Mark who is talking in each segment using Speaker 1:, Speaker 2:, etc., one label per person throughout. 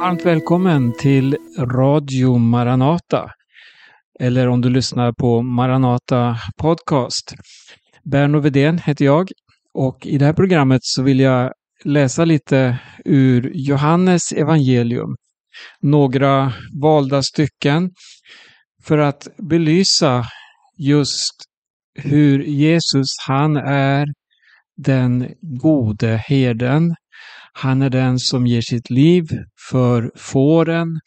Speaker 1: Varmt välkommen till Radio Maranata. Eller om du lyssnar på Maranata Podcast. Berno Vedén heter jag och i det här programmet så vill jag läsa lite ur Johannes evangelium. Några valda stycken för att belysa just hur Jesus, han är den gode herden. Han är den som ger sitt liv för fåren.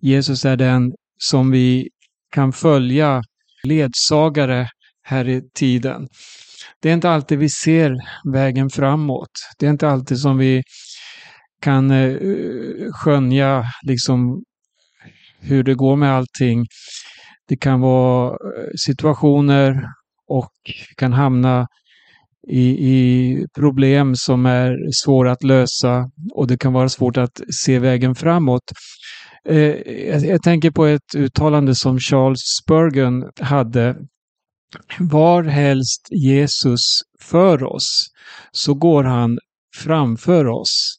Speaker 1: Jesus är den som vi kan följa, ledsagare här i tiden. Det är inte alltid vi ser vägen framåt. Det är inte alltid som vi kan eh, skönja liksom hur det går med allting. Det kan vara eh, situationer och vi kan hamna i, i problem som är svåra att lösa och det kan vara svårt att se vägen framåt. Eh, jag, jag tänker på ett uttalande som Charles Spurgeon hade. Var helst Jesus för oss så går han framför oss.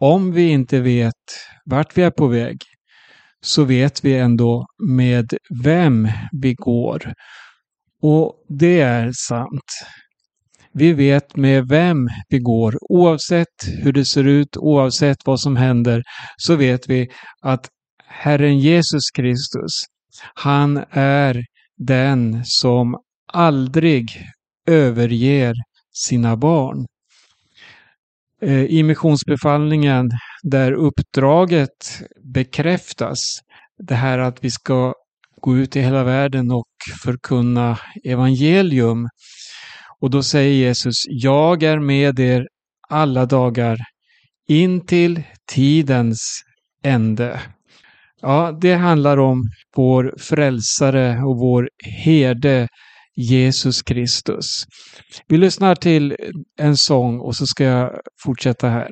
Speaker 1: Om vi inte vet vart vi är på väg så vet vi ändå med vem vi går. Och det är sant. Vi vet med vem vi går. Oavsett hur det ser ut, oavsett vad som händer, så vet vi att Herren Jesus Kristus, han är den som aldrig överger sina barn. Eh, I missionsbefallningen där uppdraget bekräftas, det här att vi ska gå ut i hela världen och förkunna evangelium. Och då säger Jesus, jag är med er alla dagar in till tidens ände. Ja, det handlar om vår frälsare och vår herde Jesus Kristus. Vi lyssnar till en sång och så ska jag fortsätta här.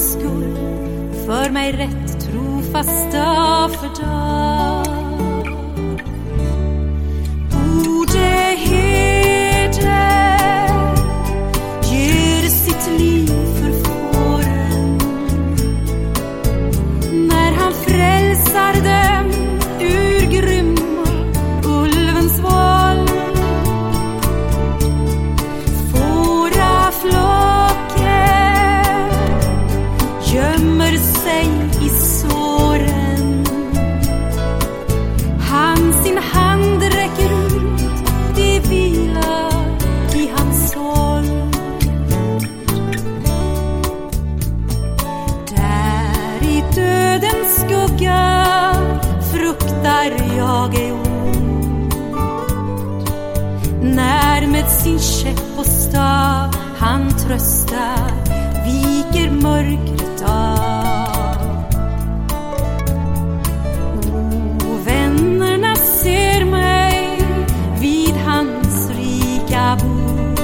Speaker 2: Skull för mig rätt trofast dag för dag. Mörkret av. O, vännerna ser mig vid hans rika bord.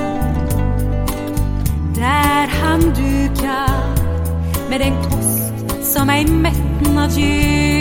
Speaker 2: Där han dukar med en kost som ej mättnad ger.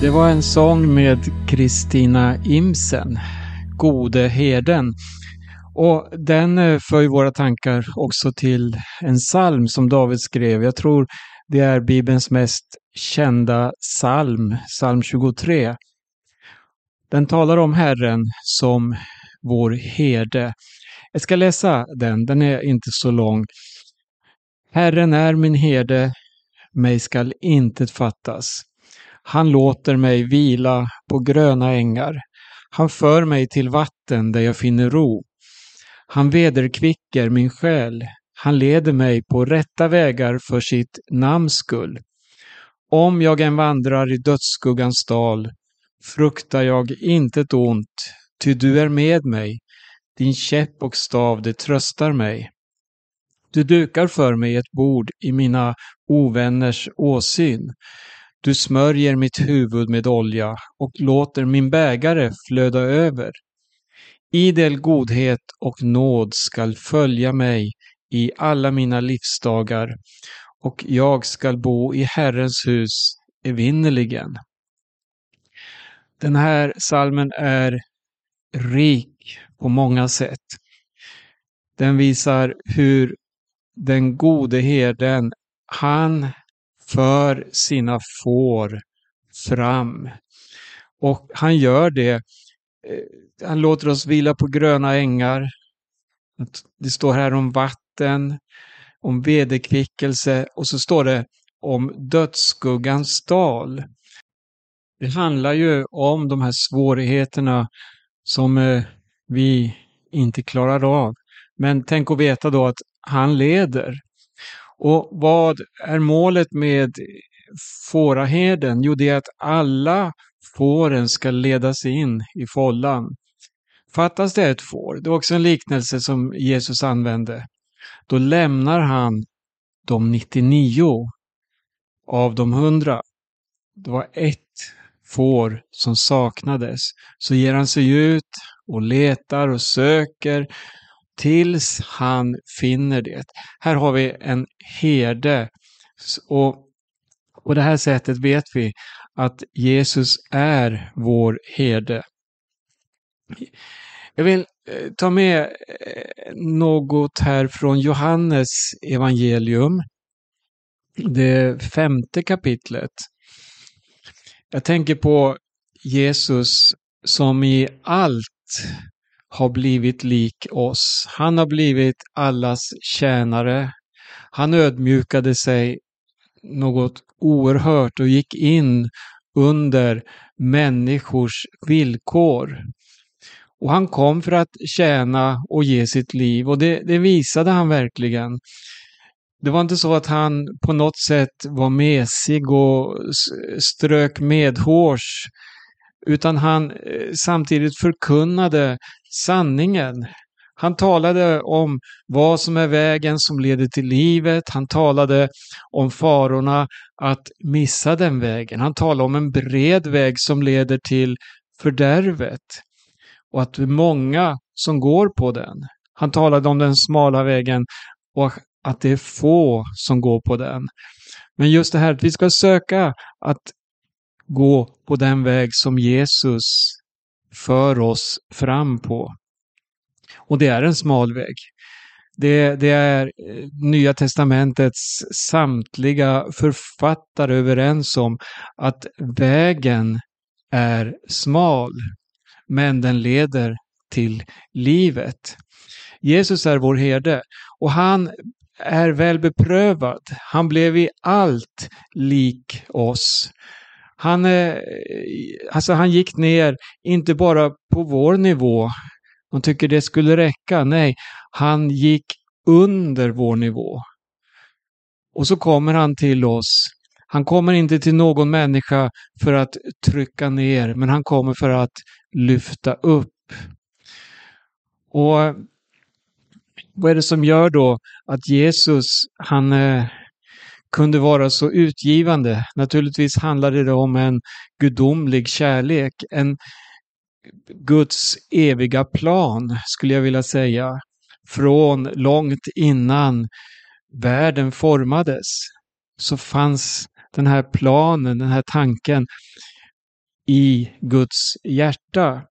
Speaker 1: Det var en sång med Kristina Imsen, Gode herden. Och den eh, för ju våra tankar också till en psalm som David skrev. Jag tror det är Bibelns mest kända psalm, psalm 23. Den talar om Herren som vår herde. Jag ska läsa den, den är inte så lång. Herren är min herde, mig skall intet fattas. Han låter mig vila på gröna ängar. Han för mig till vatten där jag finner ro. Han vederkvicker min själ. Han leder mig på rätta vägar för sitt namns skull. Om jag än vandrar i dödsskuggans dal fruktar jag intet ont, ty du är med mig. Din käpp och stav, det tröstar mig. Du dukar för mig ett bord i mina ovänners åsyn. Du smörjer mitt huvud med olja och låter min bägare flöda över. Idel godhet och nåd skall följa mig i alla mina livsdagar och jag skall bo i Herrens hus evinnerligen. Den här salmen är rik på många sätt. Den visar hur den gode herden, han för sina får fram. Och han gör det. Eh, han låter oss vila på gröna ängar. Det står här om vatten, om vederkvickelse och så står det om dödsskuggans dal. Det handlar ju om de här svårigheterna som eh, vi inte klarar av. Men tänk att veta då att han leder. Och vad är målet med fåraherden? Jo, det är att alla fåren ska ledas in i follan. Fattas det ett får, det var också en liknelse som Jesus använde, då lämnar han de 99 av de 100. Det var ett får som saknades. Så ger han sig ut och letar och söker tills han finner det. Här har vi en herde. Och på det här sättet vet vi att Jesus är vår herde. Jag vill eh, ta med eh, något här från Johannes evangelium. Det femte kapitlet. Jag tänker på Jesus som i allt har blivit lik oss. Han har blivit allas tjänare. Han ödmjukade sig något oerhört och gick in under människors villkor. Och han kom för att tjäna och ge sitt liv och det, det visade han verkligen. Det var inte så att han på något sätt var mesig och strök medhårs, utan han eh, samtidigt förkunnade sanningen. Han talade om vad som är vägen som leder till livet. Han talade om farorna att missa den vägen. Han talade om en bred väg som leder till fördärvet och att det är många som går på den. Han talade om den smala vägen och att det är få som går på den. Men just det här att vi ska söka att gå på den väg som Jesus för oss fram på. Och det är en smal väg. Det, det, är eh, Nya testamentets samtliga författare överens om att vägen är smal, men den leder till livet. Jesus är vår herde och han är väl beprövad. Han blev i allt lik oss. Han, eh, alltså han gick ner, inte bara på vår nivå, de tycker det skulle räcka. Nej, han gick under vår nivå. Och så kommer han till oss. Han kommer inte till någon människa för att trycka ner, men han kommer för att lyfta upp. Och vad är det som gör då att Jesus, han eh, kunde vara så utgivande? Naturligtvis handlade det om en gudomlig kärlek, en Guds eviga plan, skulle jag vilja säga, från långt innan världen formades, så fanns den här planen, den här tanken i Guds hjärta.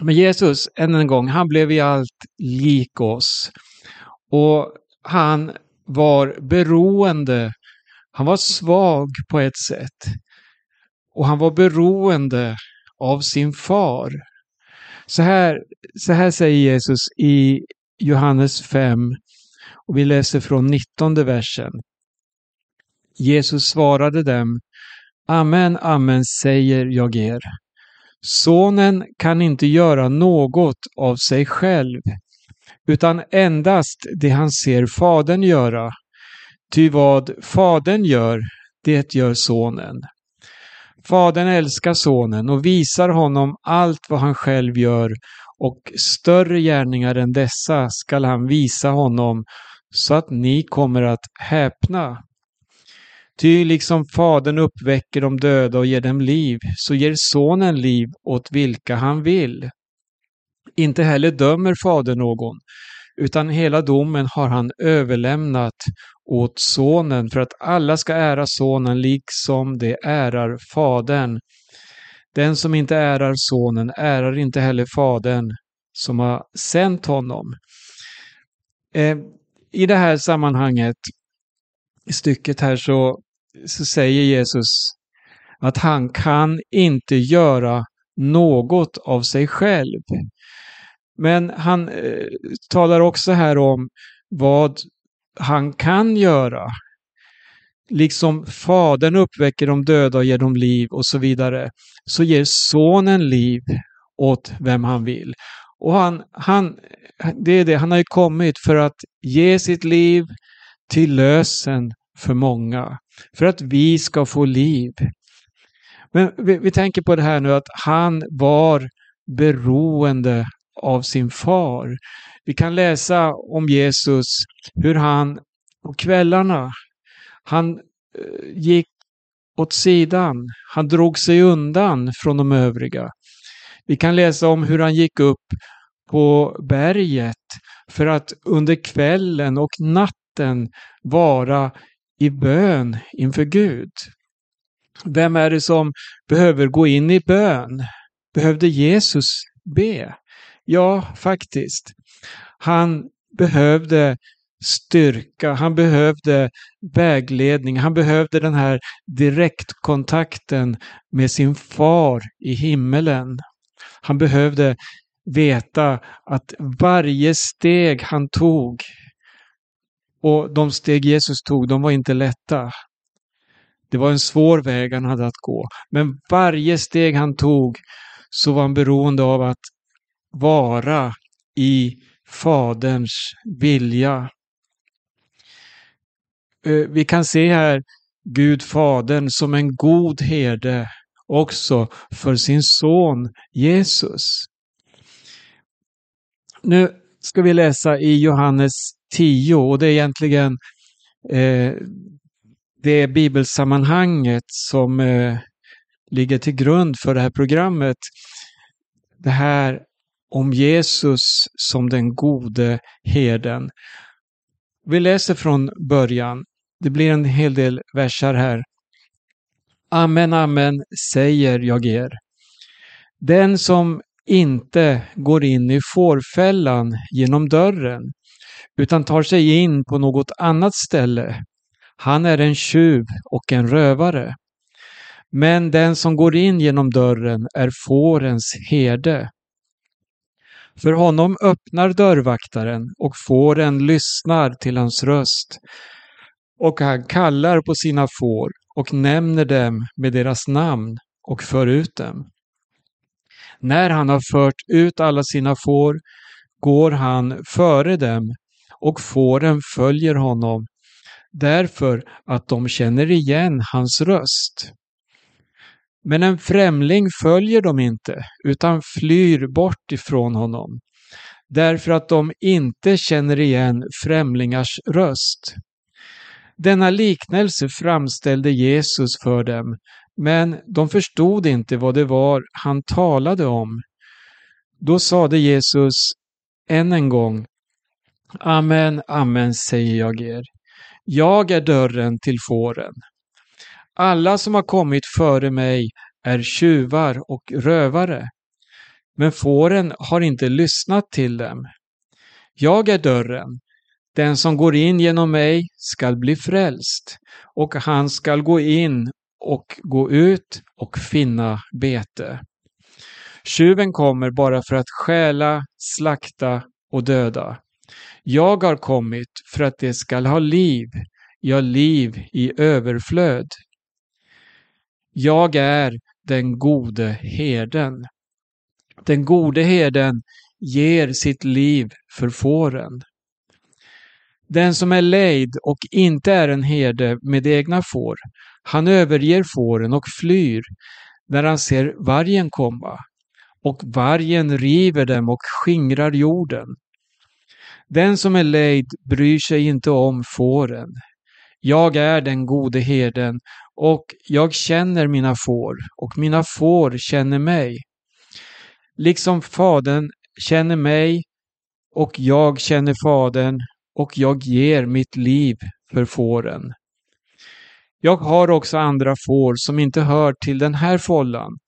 Speaker 1: Men Jesus, än en gång, han blev i allt lik oss. Och han var beroende. Han var svag på ett sätt. Och han var beroende av sin far. Så här, så här säger Jesus i Johannes 5 och vi läser från 19 versen. Jesus svarade dem Amen, amen säger jag er. Sonen kan inte göra något av sig själv, utan endast det han ser Fadern göra. Ty vad Fadern gör, det gör Sonen. Fadern älskar Sonen och visar honom allt vad han själv gör och större gärningar än dessa skall han visa honom så att ni kommer att häpna. Ty liksom Fadern uppväcker de döda och ger dem liv, så ger Sonen liv åt vilka han vill. Inte heller dömer Fadern någon, utan hela domen har han överlämnat åt Sonen för att alla ska ära Sonen liksom de ärar Fadern. Den som inte ärar Sonen ärar inte heller Fadern som har sänt honom. Eh, I det här sammanhanget, i stycket här, så, så säger Jesus att han kan inte göra något av sig själv. Men han eh, talar också här om vad han kan göra. Liksom Fadern uppväcker de döda och ger dem liv och så vidare, så ger Sonen liv åt vem han vill. Och han, han, det är det, han har ju kommit för att ge sitt liv till lösen för många. För att vi ska få liv. Men vi, vi tänker på det här nu att han var beroende av sin far. Vi kan läsa om Jesus, hur han på kvällarna, han eh, gick åt sidan, han drog sig undan från de övriga. Vi kan läsa om hur han gick upp på berget för att under kvällen och natten vara i bön inför Gud. Vem är det som behöver gå in i bön? Behövde Jesus be? Ja, faktiskt. Han behövde styrka, han behövde vägledning, han behövde den här direktkontakten med sin far i himmelen. Han behövde veta att varje steg han tog och de steg Jesus tog, de var inte lätta. Det var en svår väg han hade att gå. Men varje steg han tog så var han beroende av att vara i Faderns vilja. Eh, vi kan se här Gud Fadern som en god herde också för sin son Jesus. Nu ska vi läsa i Johannes 10 och det är egentligen eh, det bibelsammanhanget som eh, ligger till grund för det här programmet. Det här om Jesus som den gode herden. Vi läser från början. Det blir en hel del versar här. Amen, amen, säger jag er. Den som inte går in i fårfällan genom dörren, utan tar sig in på något annat ställe, han är en tjuv och en rövare. Men den som går in genom dörren är fårens herde. För honom öppnar dörrvaktaren och fåren lyssnar till hans röst. Och han kallar på sina får och nämner dem med deras namn och för ut dem. När han har fört ut alla sina får går han före dem och fåren följer honom därför att de känner igen hans röst. Men en främling följer dem inte, utan flyr bort ifrån honom, därför att de inte känner igen främlingars röst. Denna liknelse framställde Jesus för dem, men de förstod inte vad det var han talade om. Då sade Jesus än en gång, Amen, amen säger jag er. Jag är dörren till fåren. Alla som har kommit före mig är tjuvar och rövare, men fåren har inte lyssnat till dem. Jag är dörren. Den som går in genom mig skall bli frälst, och han skall gå in och gå ut och finna bete. Tjuven kommer bara för att stjäla, slakta och döda. Jag har kommit för att det skall ha liv, ja, liv i överflöd. Jag är den gode herden. Den gode herden ger sitt liv för fåren. Den som är lejd och inte är en herde med egna får, han överger fåren och flyr när han ser vargen komma. Och vargen river dem och skingrar jorden. Den som är lejd bryr sig inte om fåren. Jag är den gode herden och jag känner mina får och mina får känner mig. Liksom Fadern känner mig och jag känner Fadern och jag ger mitt liv för fåren. Jag har också andra får som inte hör till den här fållan.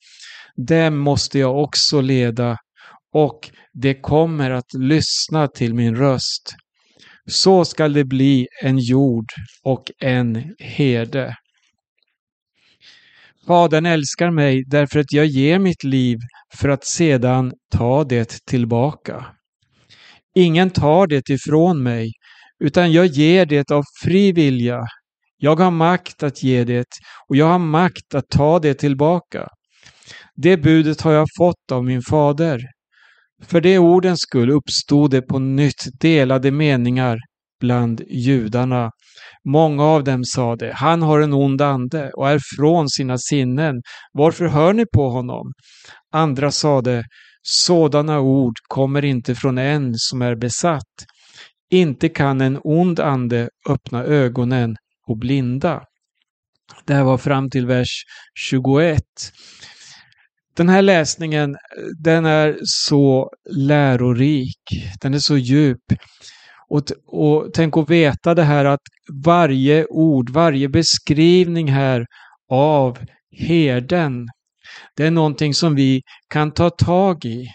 Speaker 1: Dem måste jag också leda och det kommer att lyssna till min röst. Så skall det bli en jord och en herde. Fadern älskar mig därför att jag ger mitt liv för att sedan ta det tillbaka. Ingen tar det ifrån mig, utan jag ger det av fri vilja. Jag har makt att ge det och jag har makt att ta det tillbaka. Det budet har jag fått av min fader. För det ordens skull uppstod det på nytt delade meningar bland judarna. Många av dem sade, han har en ond ande och är från sina sinnen. Varför hör ni på honom? Andra sade, sådana ord kommer inte från en som är besatt. Inte kan en ond ande öppna ögonen och blinda. Det här var fram till vers 21. Den här läsningen, den är så lärorik. Den är så djup. Och, och tänk att veta det här att varje ord, varje beskrivning här av herden, det är någonting som vi kan ta tag i.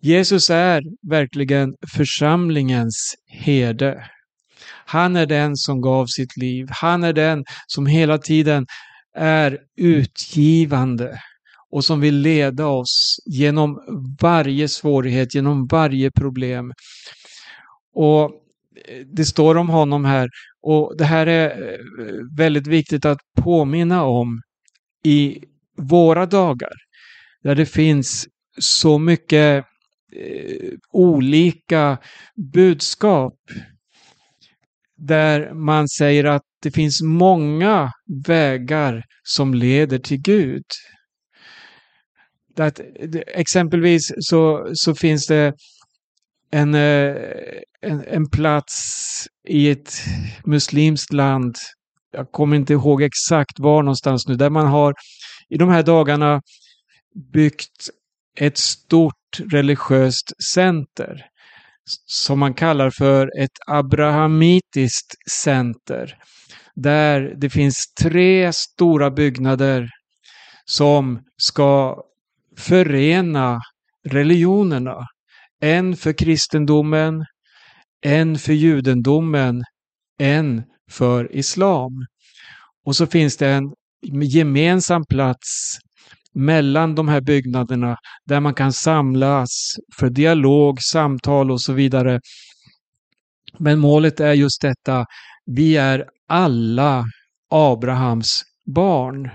Speaker 1: Jesus är verkligen församlingens herde. Han är den som gav sitt liv. Han är den som hela tiden är utgivande och som vill leda oss genom varje svårighet, genom varje problem. Och eh, det står om honom här och det här är eh, väldigt viktigt att påminna om i våra dagar. Där det finns så mycket eh, olika budskap. Där man säger att det finns många vägar som leder till Gud. Att, eh, exempelvis så, så finns det en, en, en plats i ett muslimskt land, jag kommer inte ihåg exakt var någonstans nu, där man har i de här dagarna byggt ett stort religiöst center som man kallar för ett abrahamitiskt center. Där det finns tre stora byggnader som ska förena religionerna. En för kristendomen, en för judendomen, en för islam. Och så finns det en gemensam plats mellan de här byggnaderna där man kan samlas för dialog, samtal och så vidare. Men målet är just detta, vi är alla Abrahams barn.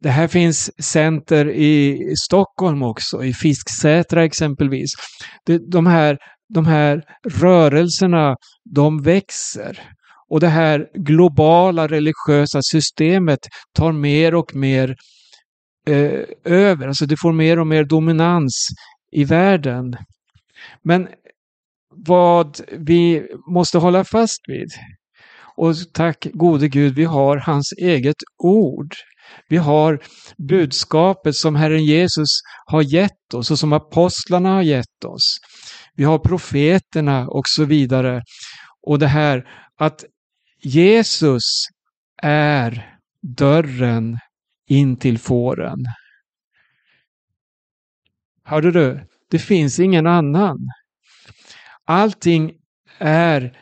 Speaker 1: Det här finns center i Stockholm också, i Fisksätra exempelvis. De här, de här rörelserna, de växer. Och det här globala religiösa systemet tar mer och mer eh, över, alltså det får mer och mer dominans i världen. Men vad vi måste hålla fast vid, och tack gode Gud, vi har hans eget ord. Vi har budskapet som Herren Jesus har gett oss och som apostlarna har gett oss. Vi har profeterna och så vidare. Och det här att Jesus är dörren in till fåren. Hörde du? Det finns ingen annan. Allting är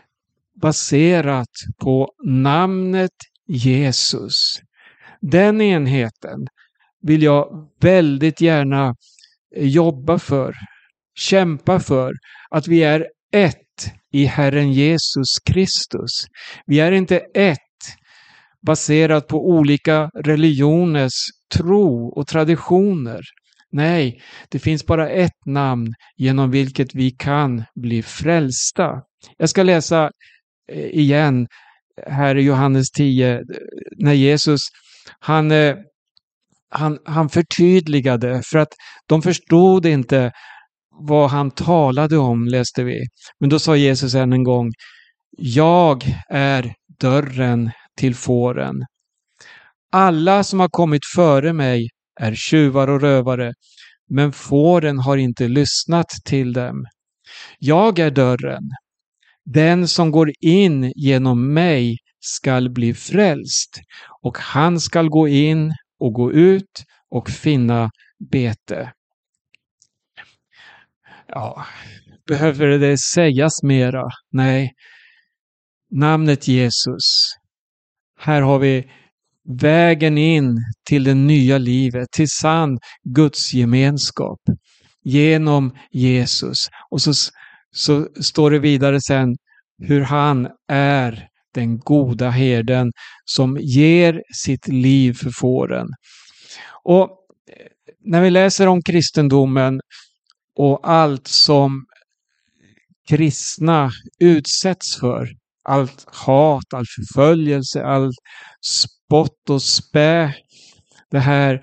Speaker 1: baserat på namnet Jesus. Den enheten vill jag väldigt gärna jobba för, kämpa för, att vi är ett i Herren Jesus Kristus. Vi är inte ett baserat på olika religioners tro och traditioner. Nej, det finns bara ett namn genom vilket vi kan bli frälsta. Jag ska läsa eh, igen här i Johannes 10 eh, när Jesus han, eh, han, han förtydligade för att de förstod inte vad han talade om, läste vi. Men då sa Jesus än en gång, jag är dörren till fåren. Alla som har kommit före mig är tjuvar och rövare, men fåren har inte lyssnat till dem. Jag är dörren. Den som går in genom mig skall bli frälst och han skall gå in och gå ut och finna bete. Ja, behöver det sägas mera? Nej. Namnet Jesus. Här har vi vägen in till det nya livet, till sann Guds gemenskap genom Jesus. Och så, så står det vidare sen hur han är den goda herden som ger sitt liv för fåren. Och när vi läser om kristendomen och allt som kristna utsätts för, allt hat, all förföljelse, allt spott och spä, det här eh,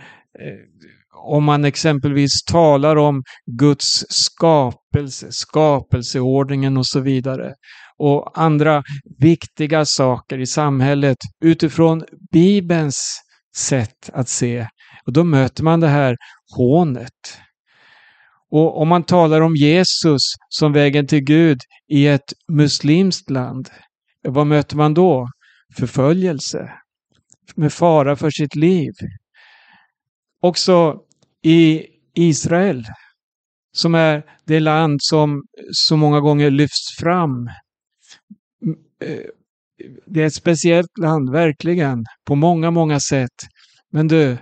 Speaker 1: om man exempelvis talar om Guds skapelse, skapelseordningen och så vidare och andra viktiga saker i samhället utifrån Bibelns sätt att se. Och då möter man det här hånet. Och om man talar om Jesus som vägen till Gud i ett muslimskt land, vad möter man då? Förföljelse, med fara för sitt liv. Också i Israel, som är det land som så många gånger lyfts fram eh, det är ett speciellt land, verkligen, på många, många sätt. Men du,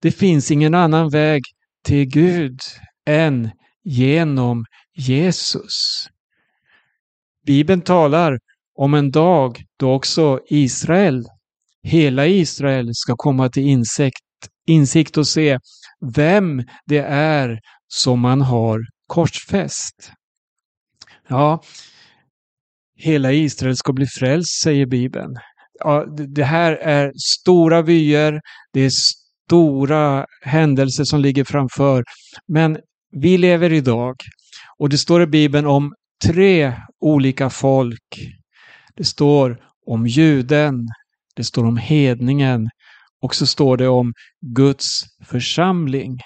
Speaker 1: det finns ingen annan väg till Gud än genom Jesus. Bibeln talar om en dag då också Israel, hela Israel, ska komma till insikt, insikt och se vem det är som man har korsfäst. Ja, hela Israel ska bli frälst, säger Bibeln. Ja, det här är stora vyer, det är stora händelser som ligger framför. Men vi lever idag och det står i Bibeln om tre olika folk. Det står om juden, det står om hedningen och så står det om Guds församling.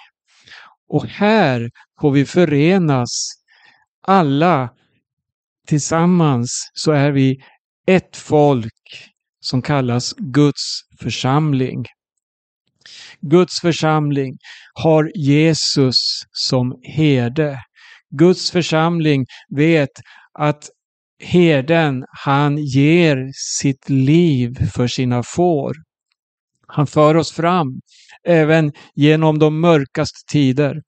Speaker 1: Och här får vi förenas alla tillsammans så är vi ett folk som kallas Guds församling. Guds församling har Jesus som herde. Guds församling vet att herden, han ger sitt liv för sina får. Han för oss fram även genom de mörkaste tider.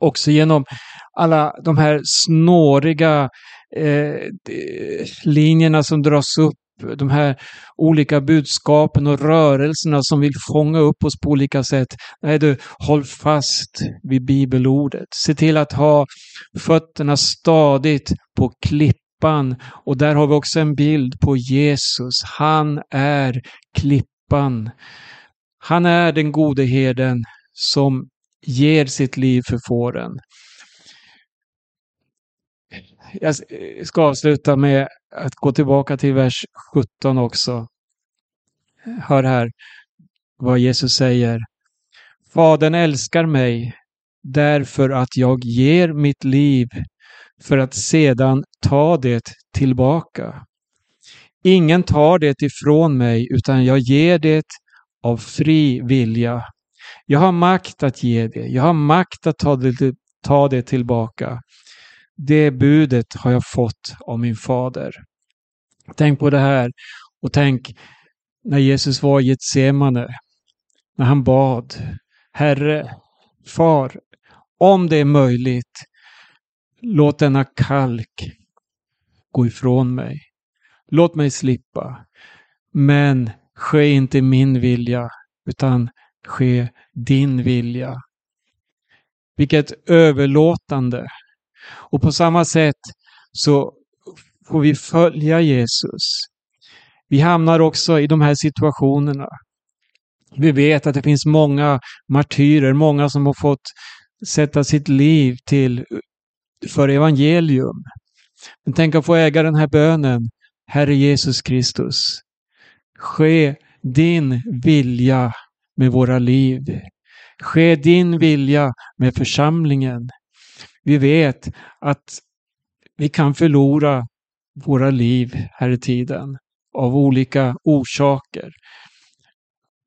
Speaker 1: Också genom alla de här snåriga eh, linjerna som dras upp de här olika budskapen och rörelserna som vill fånga upp oss på olika sätt. Nej du, håll fast vid bibelordet. Se till att ha fötterna stadigt på klippan. Och där har vi också en bild på Jesus. Han är klippan. Han är den gode herden som ger sitt liv för fåren. Jag eh, ska avsluta med att gå tillbaka till vers 17 också. Hör här vad Jesus säger. Fadern älskar mig därför att jag ger mitt liv för att sedan ta det tillbaka. Ingen tar det ifrån mig utan jag ger det av fri vilja. Jag har makt att ge det. Jag har makt att ta det, ta det tillbaka. Det budet har jag fått av min fader. Tänk på det här och tänk när Jesus var i Getsemane, när han bad Herre, Far, om det är möjligt, låt denna kalk gå ifrån mig. Låt mig slippa. Men ske inte min vilja, utan ske din vilja. Vilket överlåtande och på samma sätt så får vi följa Jesus. Vi hamnar också i de här situationerna. Vi vet att det finns många martyrer, många som har fått sätta sitt liv till för evangelium. Men tänk att få äga den här bönen. Herre Jesus Kristus, ske din vilja med våra liv. Ske din vilja med församlingen. Vi vet att vi kan förlora våra liv här i tiden av olika orsaker.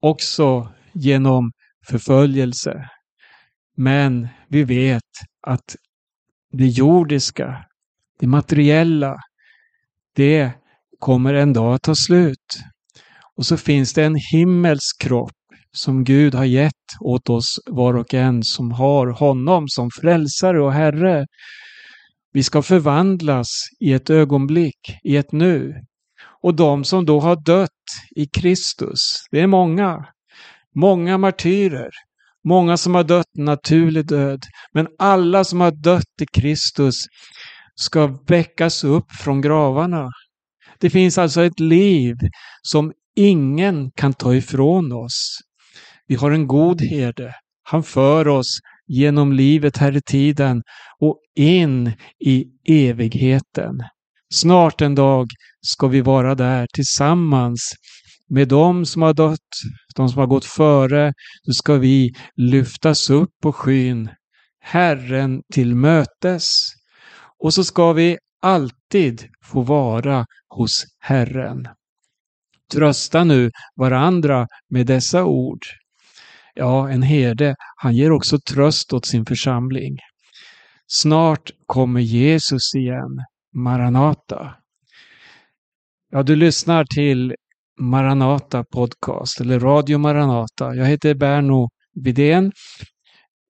Speaker 1: Också genom förföljelse. Men vi vet att det jordiska, det materiella, det kommer en dag att ta slut. Och så finns det en himmelsk kropp som Gud har gett åt oss var och en som har honom som frälsare och Herre. Vi ska förvandlas i ett ögonblick, i ett nu. Och de som då har dött i Kristus, det är många. Många martyrer, många som har dött naturlig död. Men alla som har dött i Kristus ska väckas upp från gravarna. Det finns alltså ett liv som ingen kan ta ifrån oss. Vi har en god herde. Han för oss genom livet här i tiden och in i evigheten. Snart en dag ska vi vara där tillsammans med dem som har dött, de som har gått före, så ska vi lyftas upp på skyn, Herren till mötes. Och så ska vi alltid få vara hos Herren. Trösta nu varandra med dessa ord. Ja, en herde, han ger också tröst åt sin församling. Snart kommer Jesus igen. Maranata. Ja, du lyssnar till Maranata Podcast eller Radio Maranata. Jag heter Berno Bidén.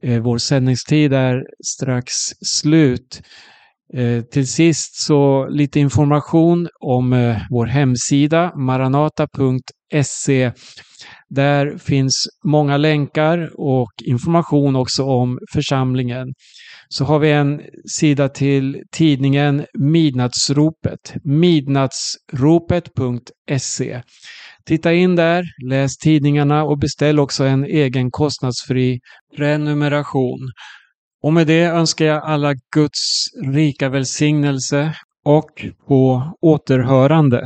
Speaker 1: Eh, vår sändningstid är strax slut. Eh, till sist så lite information om eh, vår hemsida maranata.se där finns många länkar och information också om församlingen. Så har vi en sida till tidningen Midnattsropet, midnattsropet.se. Titta in där, läs tidningarna och beställ också en egen kostnadsfri prenumeration. Och med det önskar jag alla Guds rika välsignelse och på återhörande.